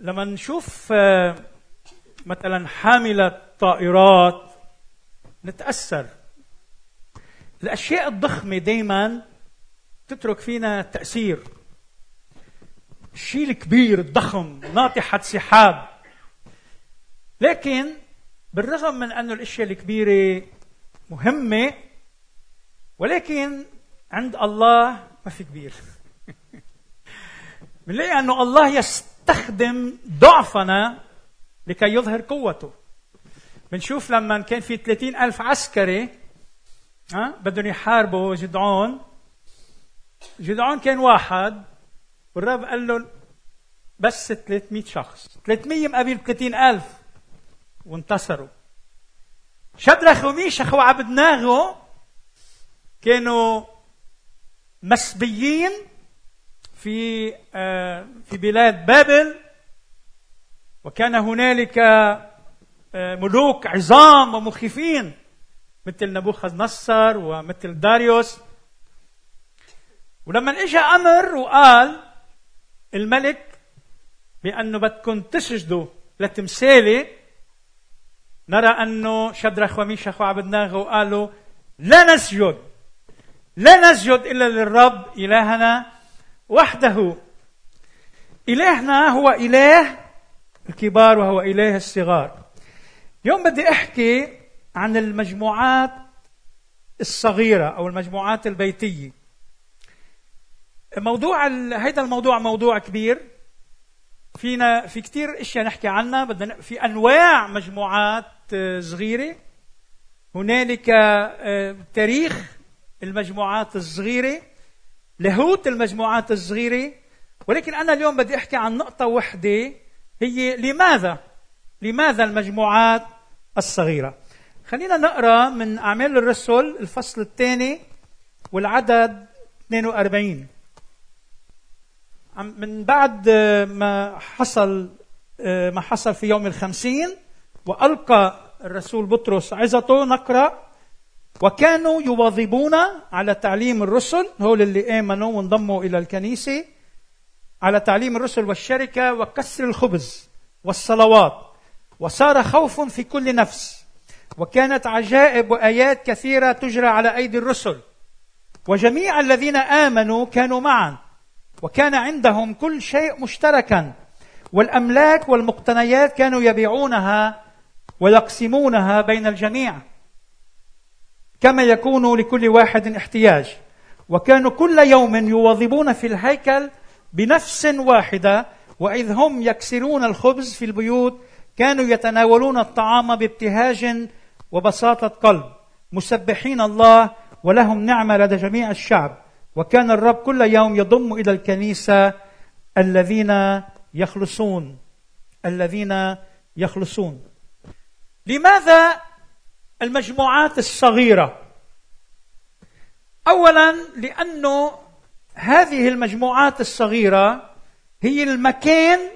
لما نشوف آه، مثلا حاملة طائرات نتأثر. الأشياء الضخمة دايما تترك فينا تأثير. الشيء الكبير الضخم ناطحة سحاب. لكن بالرغم من أن الأشياء الكبيرة مهمة ولكن عند الله ما في كبير. بنلاقي أنه الله يستخدم ضعفنا لكي يظهر قوته. بنشوف لما كان في 30 ألف عسكري ها بدهم يحاربوا جدعون. جدعون كان واحد والرب قال له بس 300 شخص. 300 مقابل 30 ألف. وانتصروا. شدرخ وميشخ وعبدناغو كانوا مسبيين. في آه، في بلاد بابل وكان هنالك آه، ملوك عظام ومخيفين مثل نبوخذ نصر ومثل داريوس. ولما اجى أمر وقال الملك بأنه بدكم تسجدوا لتمثالي نرى أنه شدرخ وميشخ وعبدناغ قالوا لا نسجد لا نسجد إلا للرب إلهنا. وحده. إلهنا هو إله الكبار وهو إله الصغار. اليوم بدي أحكي عن المجموعات الصغيرة أو المجموعات البيتية. موضوع هيدا الموضوع موضوع كبير. فينا في كثير أشياء نحكي عنها. بدنا في أنواع مجموعات آه، صغيرة. هنالك آه، تاريخ المجموعات الصغيرة. لاهوت المجموعات الصغيرة. ولكن أنا اليوم بدي أحكي عن نقطة وحدة. هي لماذا؟ لماذا المجموعات الصغيرة؟ خلينا نقرأ من أعمال الرسل الفصل الثاني والعدد 42 من بعد ما حصل ما حصل في يوم الخمسين وألقى الرسول بطرس عظته نقرأ وكانوا يواظبون على تعليم الرسل هول اللي آمنوا وانضموا إلى الكنيسة على تعليم الرسل والشركة وكسر الخبز والصلوات. وصار خوف في كل نفس. وكانت عجائب وآيات كثيرة تجرى على أيدي الرسل. وجميع الذين آمنوا كانوا معا. وكان عندهم كل شيء مشتركا. والأملاك والمقتنيات كانوا يبيعونها ويقسمونها بين الجميع. كما يكون لكل واحد احتياج. وكانوا كل يوم يواظبون في الهيكل بنفس واحدة وإذ هم يكسرون الخبز في البيوت كانوا يتناولون الطعام بابتهاج وبساطة قلب. مسبحين الله ولهم نعمة لدى جميع الشعب. وكان الرب كل يوم يضم إلى الكنيسة الذين يخلصون. الذين يخلصون. لماذا المجموعات الصغيرة. اولا لأنه هذه المجموعات الصغيرة هي المكان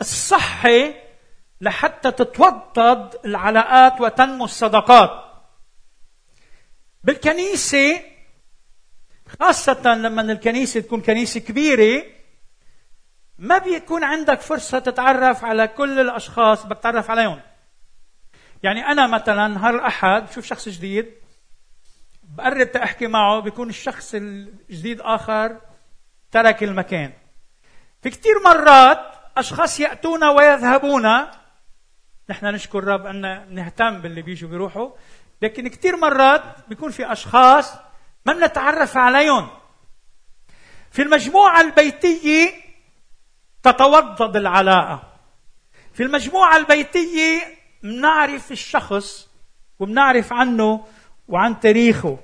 الصحي لحتى تتوطد العلاقات وتنمو الصداقات. بالكنيسة خاصة لما الكنيسة تكون كنيسة كبيرة ما بيكون عندك فرصة تتعرف على كل الأشخاص بدك تتعرف عليهم. يعني أنا مثلا نهار الأحد بشوف شخص جديد بقرب تحكي معه بيكون الشخص الجديد آخر ترك المكان. في كثير مرات أشخاص يأتون ويذهبون نحن نشكر الرب أن نهتم باللي بيجوا بيروحوا لكن كثير مرات بيكون في أشخاص ما بنتعرف عليهم. في المجموعة البيتية تتوضد العلاقة. في المجموعة البيتية بنعرف الشخص وبنعرف عنه وعن تاريخه.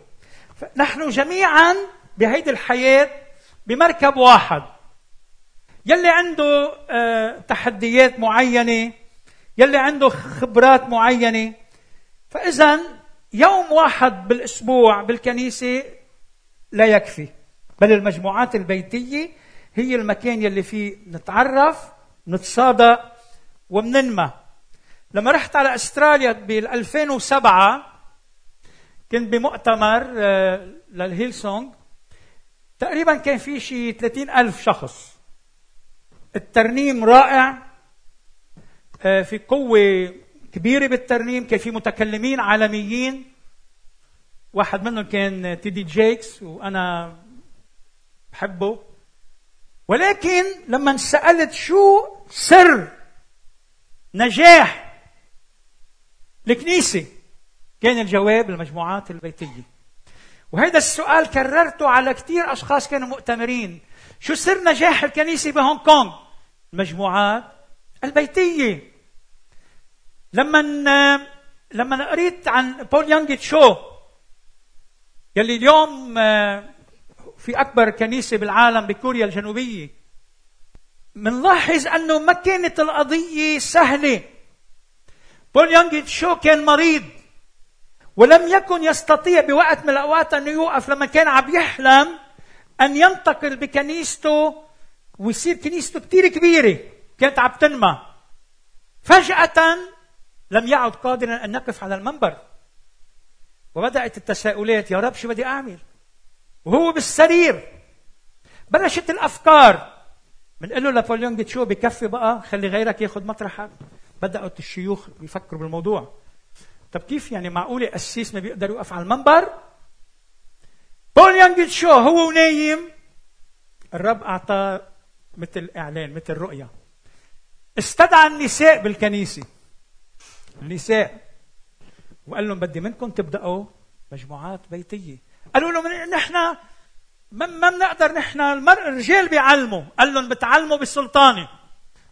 نحن جميعا بهيدي الحياة بمركب واحد. يلي عنده آه، تحديات معينة يلي عنده خبرات معينة. فإذا يوم واحد بالأسبوع بالكنيسة لا يكفي بل المجموعات البيتية هي المكان يلي فيه نتعرف نتصادق ومننمى. لما رحت على أستراليا بال 2007 كنت بمؤتمر آه، لل Hillsong تقريبا كان في شيء 30 ألف شخص. الترنيم رائع آه، في قوة كبيرة بالترنيم. كان في متكلمين عالميين. واحد منهم كان T.D. Jakes وأنا بحبه. ولكن لما سألت شو سر نجاح الكنيسة. كان الجواب المجموعات البيتية. وهذا السؤال كررته على كثير أشخاص كانوا مؤتمرين. شو سر نجاح الكنيسة بهونغ كونغ؟ المجموعات البيتية. لما لما قريت عن بول يانج تشو يلي اليوم في أكبر كنيسة بالعالم بكوريا الجنوبية منلاحظ أنه ما كانت القضية سهلة. بول يانج تشو كان مريض؟ ولم يكن يستطيع بوقت من الأوقات أن يوقف لما كان عم يحلم أن ينتقل بكنيسته ويصير كنيسته كثير كبيرة كانت عم تنمى. فجأة لم يعد قادرا أن يقف على المنبر. وبدأت التساؤلات يا رب شو بدي أعمل؟ وهو بالسرير. بلشت الأفكار. بنقول له لبوليون شو بكفي بقى؟ خلي غيرك ياخذ مطرحك. بدأت الشيوخ يفكروا بالموضوع. طب كيف يعني معقولة قسيس ما بيقدر يوقف على المنبر؟ بول يانج شو هو ونايم. الرب أعطاه مثل إعلان مثل رؤية. استدعى النساء بالكنيسة. النساء. وقال لهم بدي منكم تبدأوا مجموعات بيتية. قالوا لهم نحن ما بنقدر نحن الرجال بيعلموا. قال لهم بتعلموا بالسلطانة.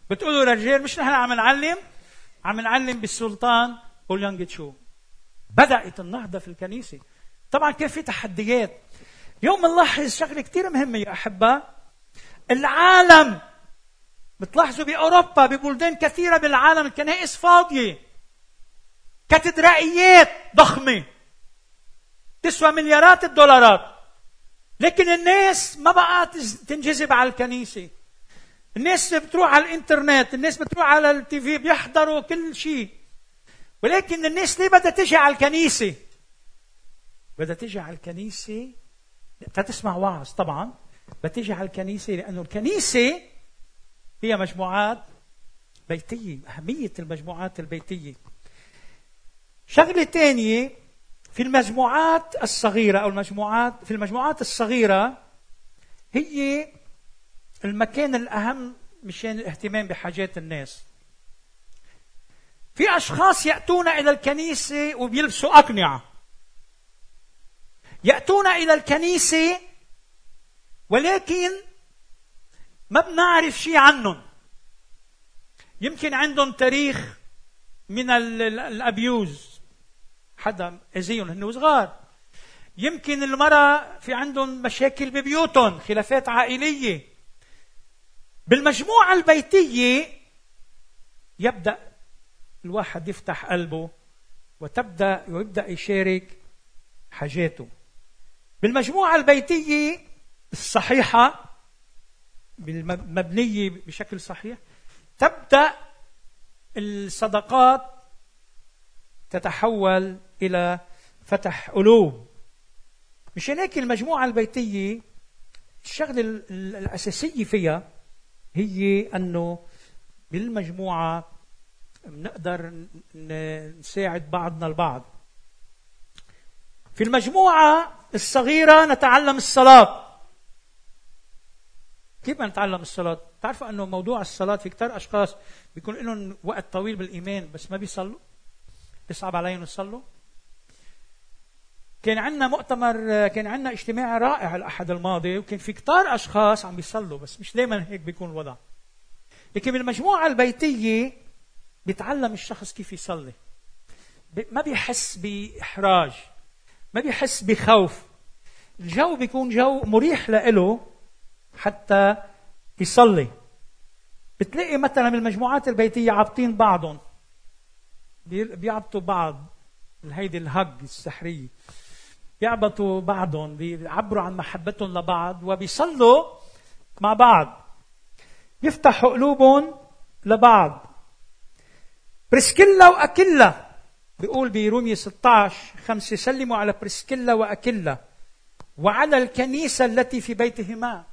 بتقولوا للرجال مش نحن عم نعلم. عم نعلم بالسلطان. قول يانج تشو. بدأت النهضة في الكنيسة. طبعا كان في تحديات؟ اليوم نلاحظ شغلة كثير مهمة يا أحباء. العالم بتلاحظوا بأوروبا ببلدان كثيرة بالعالم الكنائس فاضية. كاتدرائيات ضخمة. تسوى مليارات الدولارات. لكن الناس ما بقى تنجذب على الكنيسة. الناس بتروح على الإنترنت الناس بتروح على التي في بيحضروا كل شيء. ولكن الناس ليه بدها تيجي على الكنيسة؟ بدها تيجي على الكنيسة؟ تسمع وعظ طبعا. بتيجي على الكنيسة لأنه الكنيسة هي مجموعات بيتية أهمية المجموعات البيتية. شغلة ثانية في المجموعات الصغيرة أو المجموعات في المجموعات الصغيرة هي المكان الأهم مشان الاهتمام بحاجات الناس. في أشخاص يأتون إلى الكنيسة وبيلبسوا أقنعة. يأتون إلى الكنيسة ولكن ما بنعرف شيء عنهم. يمكن عندهم تاريخ من الأبيوز. حدا أذيهم هن صغار. يمكن المرأة في عندهم مشاكل ببيوتهم خلافات عائلية. بالمجموعة البيتية يبدأ الواحد يفتح قلبه وتبدأ ويبدأ يشارك حاجاته. بالمجموعة البيتية الصحيحة المبنية بشكل صحيح تبدأ الصدقات تتحول إلى فتح قلوب. مشان هيك المجموعة البيتية الشغلة الأساسية فيها هي أنه بالمجموعة بنقدر نساعد بعضنا البعض. في المجموعة الصغيرة نتعلم الصلاة. كيف نتعلم الصلاة؟ تعرفوا أنه موضوع الصلاة في كثير أشخاص بيكون لهم وقت طويل بالإيمان بس ما بيصلوا. بيصعب عليهم يصلوا. كان عندنا مؤتمر كان عندنا اجتماع رائع الأحد الماضي وكان في كثار أشخاص عم بيصلوا بس مش دائما هيك بيكون الوضع. لكن بالمجموعة البيتية بيتعلم الشخص كيف يصلي. ما بيحس بإحراج ما بيحس بخوف. الجو بيكون جو مريح له حتى يصلي. بتلاقي مثلا بالمجموعات البيتية عابطين بعضهم. بيعبطوا بعض. هيدي الهج السحرية. بيعبطوا بعضهم بيعبروا عن محبتهم لبعض وبيصلوا مع بعض. يفتحوا قلوبهم لبعض. بريسكيلا وأكيلا. بيقول برومية 16 خمسة سلموا على بريسكيلا وأكيلا. وعلى الكنيسة التي في بيتهما.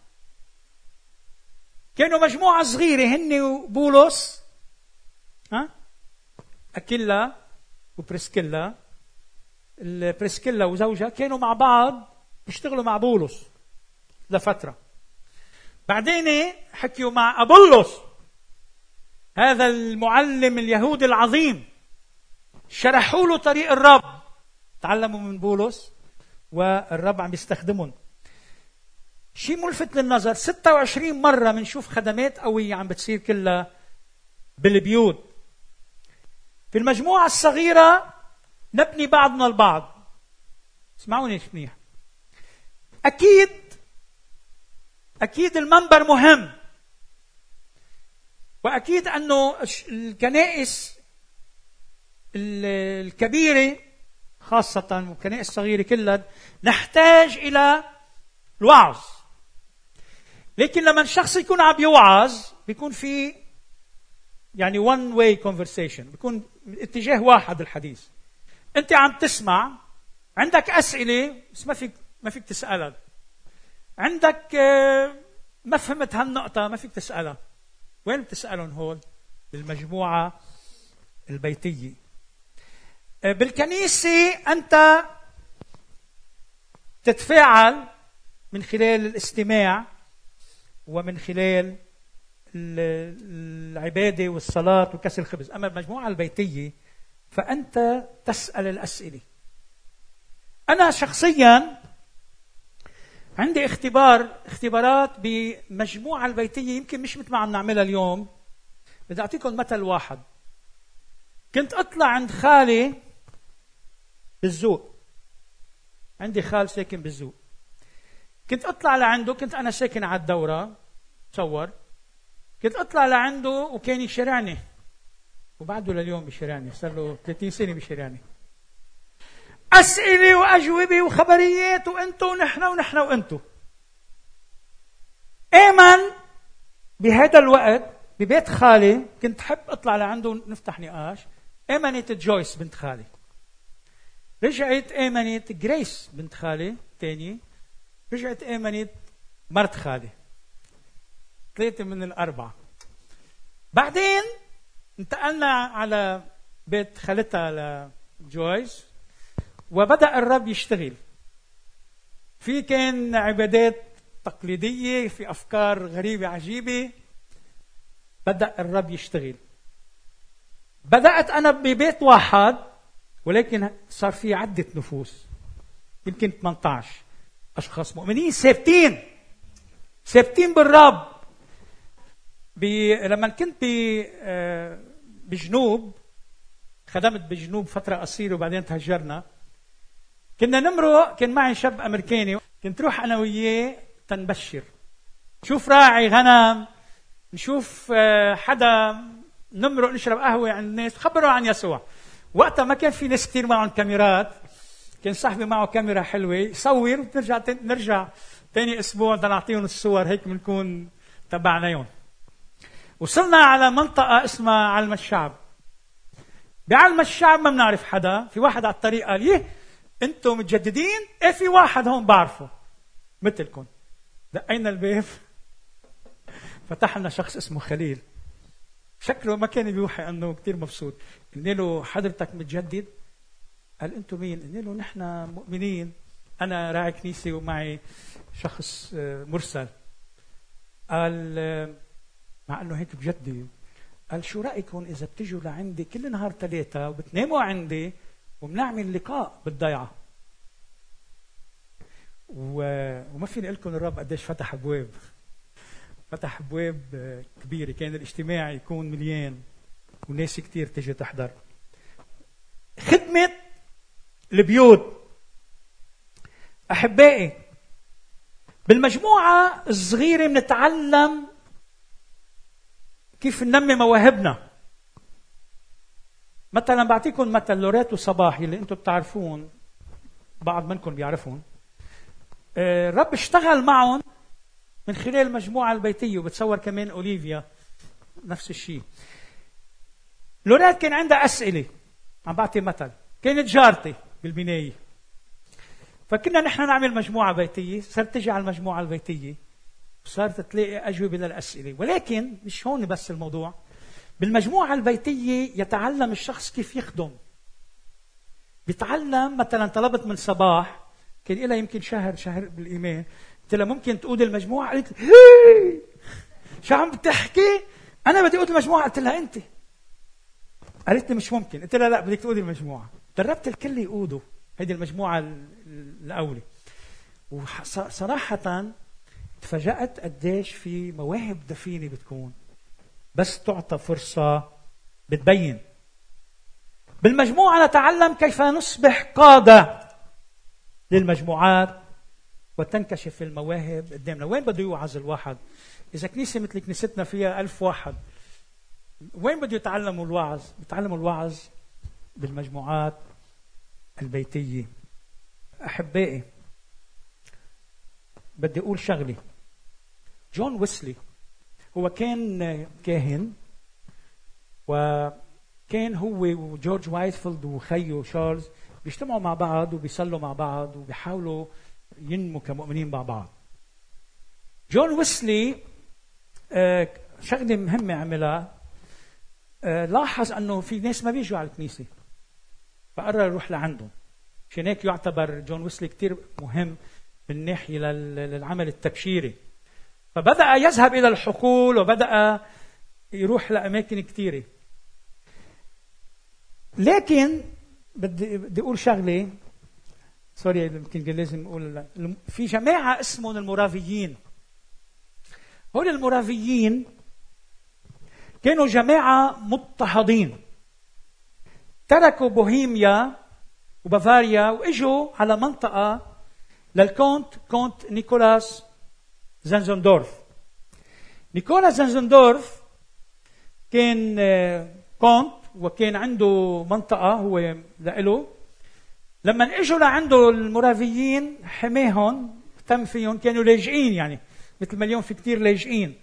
كانوا مجموعة صغيرة هن وبولس. ها؟ أكيلا وبريسكيلا بريسكيلا وزوجها كانوا مع بعض بيشتغلوا مع بولس لفترة. بعدين حكيوا مع أبولس هذا المعلم اليهودي العظيم شرحوا له طريق الرب. تعلموا من بولس والرب عم يستخدمهم. شيء ملفت للنظر 26 مرة بنشوف خدمات قوية عم بتصير كلها بالبيوت. في المجموعة الصغيرة نبني بعضنا البعض. اسمعوني منيح. أكيد أكيد المنبر مهم. وأكيد أنه الكنائس الكبيرة خاصة والكنائس الصغيرة كلها نحتاج إلى الوعظ. لكن لما الشخص يكون عم يوعظ بيكون في يعني one way conversation بيكون اتجاه واحد الحديث. أنت عم تسمع. عندك أسئلة بس ما فيك ما فيك تسألها. عندك آه، ما فهمت هالنقطة ما فيك تسألها. وين بتسألهم هول؟ بالمجموعة البيتية. آه، بالكنيسة أنت تتفاعل من خلال الاستماع ومن خلال العبادة والصلاة وكسر الخبز. أما المجموعة البيتية فأنت تسأل الأسئلة. أنا شخصيا عندي اختبار اختبارات بمجموعة البيتية يمكن مش مثل ما عم نعملها اليوم. بدي أعطيكم مثل واحد. كنت أطلع عند خالي بالزوق. عندي خال ساكن بالزوق. كنت أطلع لعنده كنت أنا ساكن على الدورة تصور. كنت أطلع لعنده وكان يشرعني. وبعده لليوم بشرعني صار له 30 سنة بشرعني أسئلة وأجوبة وخبريات وأنتو ونحن ونحن وأنتو. ايمن بهذا الوقت ببيت خالي كنت حب أطلع لعنده نفتح نقاش. ايمنت جويس بنت خالي. رجعت ايمنت جريس بنت خالي تاني رجعت ايمنت مرت خالي. ثلاثة من الأربعة. بعدين انتقلنا على بيت خالتها لجويس وبدأ الرب يشتغل. في كان عبادات تقليدية في أفكار غريبة عجيبة. بدأ الرب يشتغل. بدأت أنا ببيت واحد ولكن صار في عدة نفوس. يمكن 18 أشخاص مؤمنين ثابتين. ثابتين بالرب. لما كنت بي... بجنوب خدمت بجنوب فترة قصيرة وبعدين تهجرنا. كنا نمرق كان معي شاب أمريكاني كنت روح أنا وياه تنبشر. نشوف راعي غنم نشوف آه، حدا نمرق نشرب قهوة عند الناس خبروا عن يسوع. وقتها ما كان في ناس كثير معهم كاميرات. كان صاحبي معه كاميرا حلوة. يصور وترجع نرجع ثاني أسبوع بدنا نعطيهم الصور هيك بنكون تبعناهم وصلنا على منطقة اسمها علم الشعب. بعلم الشعب ما بنعرف حدا في واحد على الطريق قال يه أنتم متجددين؟ إيه في واحد هون بعرفه. مثلكم. دقينا الباب فتح لنا شخص اسمه خليل. شكله ما كان بيوحي إنه كثير مبسوط. قلنا له حضرتك متجدد؟ قال أنتم مين؟ قلنا له نحن مؤمنين. أنا راعي كنيسه ومعي شخص آه، مرسل. قال آه، مع إنه هيك بجدي قال شو رايكم إذا بتجوا لعندي كل نهار ثلاثة وبتناموا عندي وبنعمل لقاء بالضيعة؟ و... وما فيني أقول لكم الرب قديش فتح أبواب. فتح أبواب كبيرة. كان الاجتماع يكون مليان وناس كثير تجي تحضر. خدمة البيوت. أحبائي بالمجموعة الصغيرة بنتعلم كيف ننمي مواهبنا؟ مثلا بعطيكم مثل لوريتو صباحي اللي أنتم بتعرفون بعض منكم بيعرفون. آه، الرب اشتغل معهم من خلال المجموعة البيتية وبتصور كمان أوليفيا نفس الشيء. لوريت كان عندها أسئلة عم بعطي مثل كانت جارتي بالبناية. فكنا نحن نعمل مجموعة بيتية صرت تجي على المجموعة البيتية. وصارت تلاقي أجوبة للأسئلة. ولكن مش هون بس الموضوع. بالمجموعة البيتية يتعلم الشخص كيف يخدم. بيتعلم مثلا طلبت من صباح كان لها يمكن شهر شهر بالايمان قلت لها ممكن تقود المجموعة؟ قالت شو عم بتحكي؟ أنا بدي أقود المجموعة. قلت لها أنت؟ قالت لي مش ممكن. قلت لها لا بدك تقودي المجموعة. دربت الكل يقودوا. هيدي المجموعة الأولى. وصراحه تفاجأت قديش في مواهب دفينة بتكون. بس تعطى فرصة بتبين. بالمجموعة نتعلم كيف نصبح قادة للمجموعات وتنكشف المواهب قدامنا. وين بده يوعظ الواحد؟ إذا كنيسة مثل كنيستنا فيها ألف واحد وين بده يتعلموا الوعظ؟ بيتعلموا الوعظ بالمجموعات البيتية. أحبائي بدي أقول شغلة. جون ويسلي هو كان كاهن وكان هو وجورج وايتفيلد وخيه شارلز بيجتمعوا مع بعض وبيصلوا مع بعض وبيحاولوا ينموا كمؤمنين مع بعض. جون ويسلي آه، شغلة مهمة عملها. آه، لاحظ أنه في ناس ما بيجوا على الكنيسة فقرر يروح لعندهم. عشان هيك يعتبر جون ويسلي كثير مهم من ناحية للعمل التبشيري. فبدأ يذهب إلى الحقول وبدأ يروح لأماكن كثيره لكن بدي بدي أقول شغلة. سوري يمكن لازم أقول في جماعة اسمهم المرافيين هول المرافيين كانوا جماعة مضطهدين. تركوا بوهيميا وبافاريا وإجوا على منطقة للكونت كونت نيكولاس زنزندورف نيكولاس زنزندورف كان كونت وكان عنده منطقة هو لإله. لما إجوا لعنده المرافيين حماهم تم فيهم كانوا لاجئين يعني مثل ما اليوم في كثير لاجئين.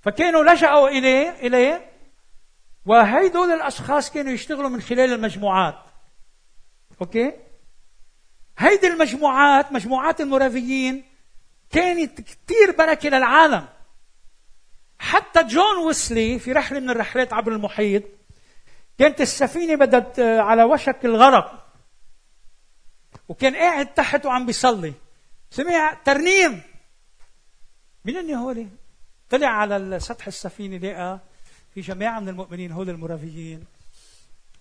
فكانوا لجأوا إليه إليه وهيدول الأشخاص كانوا يشتغلوا من خلال المجموعات. أوكي؟ هيدي المجموعات مجموعات المرافيين كانت كثير بركة للعالم. حتى جون ويسلي في رحلة من الرحلات عبر المحيط كانت السفينة بدت آه، على وشك الغرق وكان قاعد تحت وعم بيصلي. سمع ترنيم. مين هولي؟ طلع على سطح السفينة لقى في جماعة من المؤمنين هول المرافيين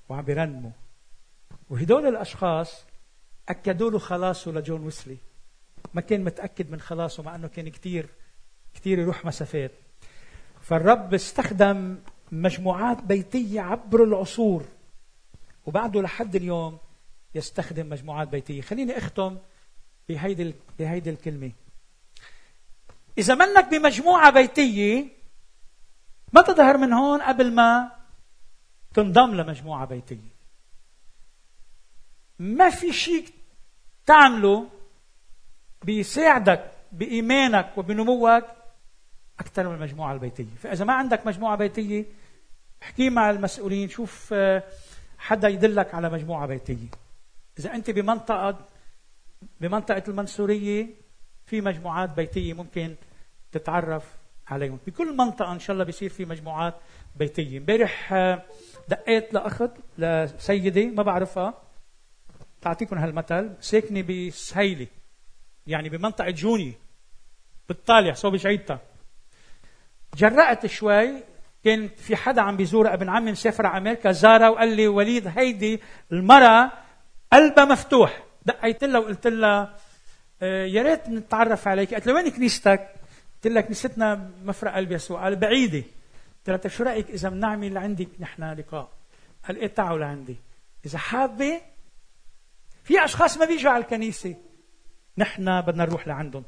وعم بيرنموا. وهدول الأشخاص أكدوا له خلاصه لجون ويسلي. ما كان متأكد من خلاصه مع إنه كان كثير كثير يروح مسافات. فالرب استخدم مجموعات بيتية عبر العصور. وبعده لحد اليوم يستخدم مجموعات بيتية. خليني أختم بهيدي بهيدي الكلمة. إذا منك بمجموعة بيتية ما تظهر من هون قبل ما تنضم لمجموعة بيتية. ما في شيء تعمله بيساعدك بإيمانك وبنموك أكثر من المجموعة البيتية. فإذا ما عندك مجموعة بيتية احكي مع المسؤولين شوف آه، حدا يدلك على مجموعة بيتية. إذا أنت بمنطقة بمنطقة المنصورية في مجموعات بيتية ممكن تتعرف عليهم. بكل منطقة إن شاء الله بيصير في مجموعات بيتية. امبارح آه، دقيت لأخت لسيدة ما بعرفها. تعطيكم هالمثل. ساكنه بسهيله يعني بمنطقة جوني. بالطالع صوب شعيدتها جرأت شوي. كان في حدا عم بيزور ابن عمي مسافر على أمريكا. زارها وقال لي وليد هيدي المرأة قلبها مفتوح. دقيت لها وقلت لها آه، يا ريت نتعرف عليك. قالت لي وين كنيستك؟ قلت لها كنيستنا مفرق قلب يسوع قال بعيدة. قلت لها طيب شو رأيك إذا بنعمل عندك نحن لقاء؟ قال إيه تعوا لعندي. إذا حابة في أشخاص ما بيجوا على الكنيسة. نحن بدنا نروح لعندهم.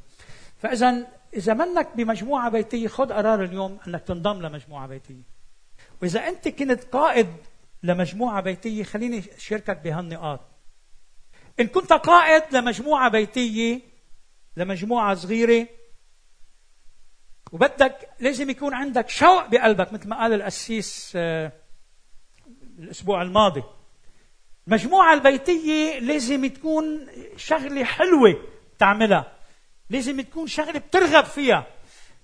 فإذا إذا منك بمجموعة بيتية خذ قرار اليوم أنك تنضم لمجموعة بيتية. وإذا أنت كنت قائد لمجموعة بيتية خليني أشاركك بهالنقاط. إن كنت قائد لمجموعة بيتية لمجموعة صغيرة وبدك لازم يكون عندك شوق بقلبك مثل ما قال القسيس آه، الأسبوع الماضي. المجموعة البيتية لازم تكون شغلة حلوة تعملها. لازم تكون شغلة بترغب فيها.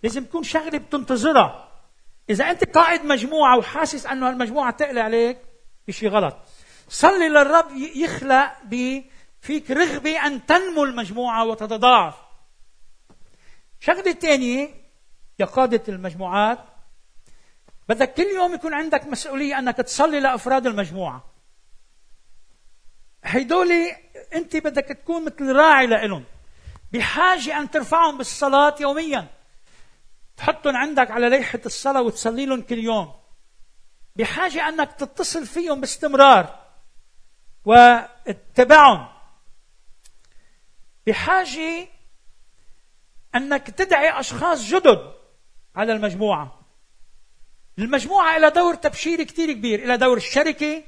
لازم تكون شغلة بتنتظرها. إذا أنت قائد مجموعة وحاسس أنه المجموعة تقلي عليك شيء غلط. صلي للرب يخلق فيك رغبة أن تنمو المجموعة وتتضاعف. شغلة ثانية يا قادة المجموعات بدك كل يوم يكون عندك مسؤولية أنك تصلي لأفراد المجموعة. هيدولي أنت بدك تكون مثل راعي لإلهم. بحاجة أن ترفعهم بالصلاة يوميا. تحطهم عندك على ليحة الصلاة وتصلي لهم كل يوم. بحاجة أنك تتصل فيهم باستمرار واتبعهم بحاجة أنك تدعي أشخاص جدد على المجموعة. المجموعة إلى دور تبشيري كثير كبير. إلى دور الشركة.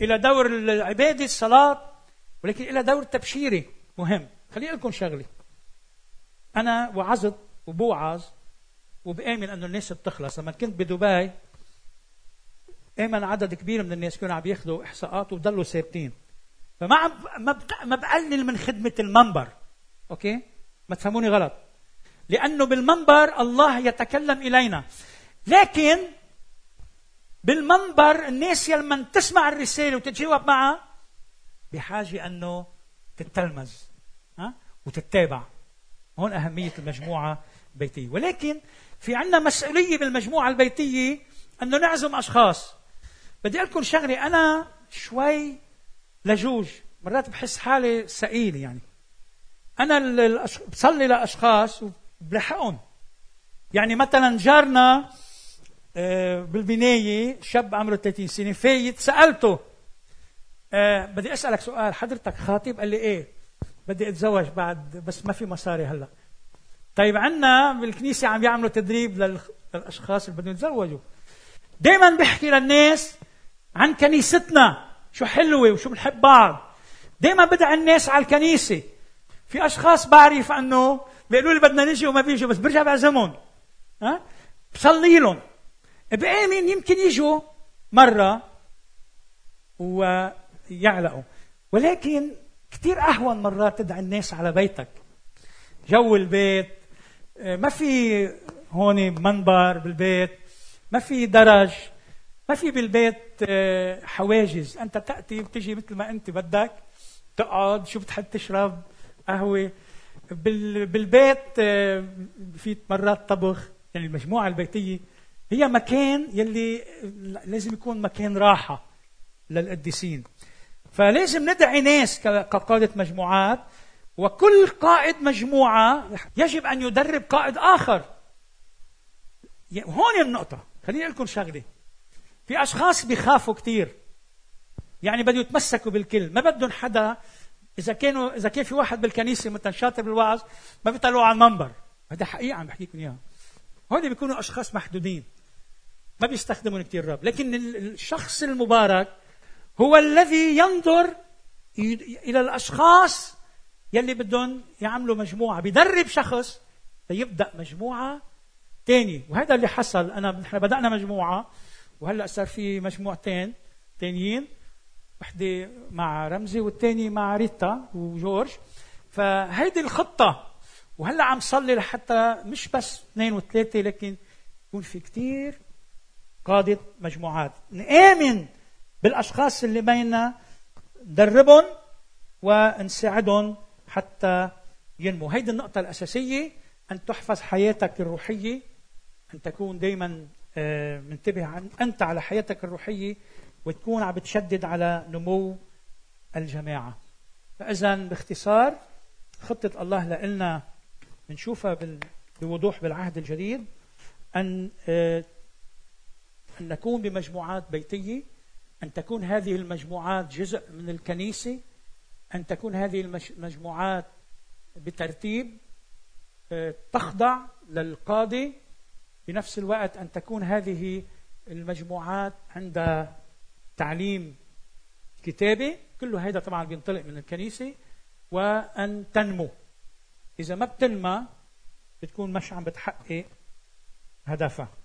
إلى دور العبادة الصلاة ولكن إلى دور تبشيري مهم. خليني لكم شغلة. أنا وعظت وبوعظ وبآمن أنه الناس بتخلص. لما كنت بدبي آمن عدد كبير من الناس كانوا عم ياخذوا إحصاءات وضلوا ثابتين. فما عم ما ما بقلل من خدمة المنبر. أوكي؟ ما تفهموني غلط. لأنه بالمنبر الله يتكلم إلينا. لكن بالمنبر الناس لما تسمع الرسالة وتتجاوب معها بحاجة أنه تتلمذ ها؟ وتتابع. هون أهمية المجموعة البيتية. ولكن في عندنا مسؤولية بالمجموعة البيتية أنه نعزم أشخاص. بدي أقول لكم شغلة. أنا شوي لجوج مرات بحس حالي ثقيل يعني. أنا بصلي لأشخاص وبلحقهم. يعني مثلا جارنا بالبناية شاب عمره 30 سنة فايت سألته آه، بدي أسألك سؤال حضرتك خاطب؟ قال لي إيه بدي أتزوج بعد بس ما في مصاري هلأ. طيب عندنا بالكنيسة عم يعملوا تدريب للأشخاص اللي بدهم يتزوجوا. دائما بحكي للناس عن كنيستنا شو حلوة وشو بنحب بعض. دائما بدعي الناس على الكنيسة. في أشخاص بعرف أنه بيقولوا لي بدنا نجي وما بيجوا بس برجع بعزمهم. ها؟ بصلي لهم. بآمن يمكن يجوا مرة ويعلقوا. ولكن كثير أهون مرات تدعي الناس على بيتك. جو البيت ما في هون منبر بالبيت ما في درج ما في بالبيت آه، حواجز. أنت تأتي بتجي مثل ما أنت بدك تقعد شو بتحب تشرب؟ قهوة. بالبيت آه، في مرات طبخ يعني المجموعة البيتية هي مكان يلي لازم يكون مكان راحة للقديسين. فلازم ندعي ناس كقادة مجموعات وكل قائد مجموعة يجب أن يدرب قائد آخر. هون النقطة. خليني أقول لكم شغلة. في أشخاص بيخافوا كثير يعني بدهم يتمسكوا بالكل. ما بدهم حدا إذا كانوا إذا كان في واحد بالكنيسة مثلا شاطر بالوعظ ما بيطلعوا على المنبر. هذا حقيقة عم بحكي لكم إياها. هون بيكونوا أشخاص محدودين. ما بيستخدمون كثير الرب لكن الشخص المبارك هو الذي ينظر إلى الأشخاص يلي بدهم يعملوا مجموعة. بيدرب شخص ليبدا مجموعة ثانية وهذا اللي حصل. انا نحن بدأنا مجموعة وهلأ صار في مجموعتين ثانيين وحدة مع رمزي والثاني مع ريتا وجورج. فهيدي الخطة. وهلأ عم صلي لحتى مش بس اثنين وثلاثة لكن يكون في كثير قادة مجموعات. نآمن بالأشخاص اللي بيننا ندربهم ونساعدهم حتى ينمو. هيدي النقطة الأساسية أن تحفظ حياتك الروحية أن تكون دائما آه، منتبه أنت على حياتك الروحية وتكون عم بتشدد على نمو الجماعة. فإذا باختصار خطة الله لنا بنشوفها بوضوح بالعهد الجديد أن آه، أن نكون بمجموعات بيتية أن تكون هذه المجموعات جزء من الكنيسة أن تكون هذه المجموعات بترتيب آه، تخضع للقاضي بنفس الوقت أن تكون هذه المجموعات عندها تعليم كتابي كله هذا طبعا بينطلق من الكنيسة وأن تنمو. إذا ما بتنمى بتكون مش عم بتحقق هدفها.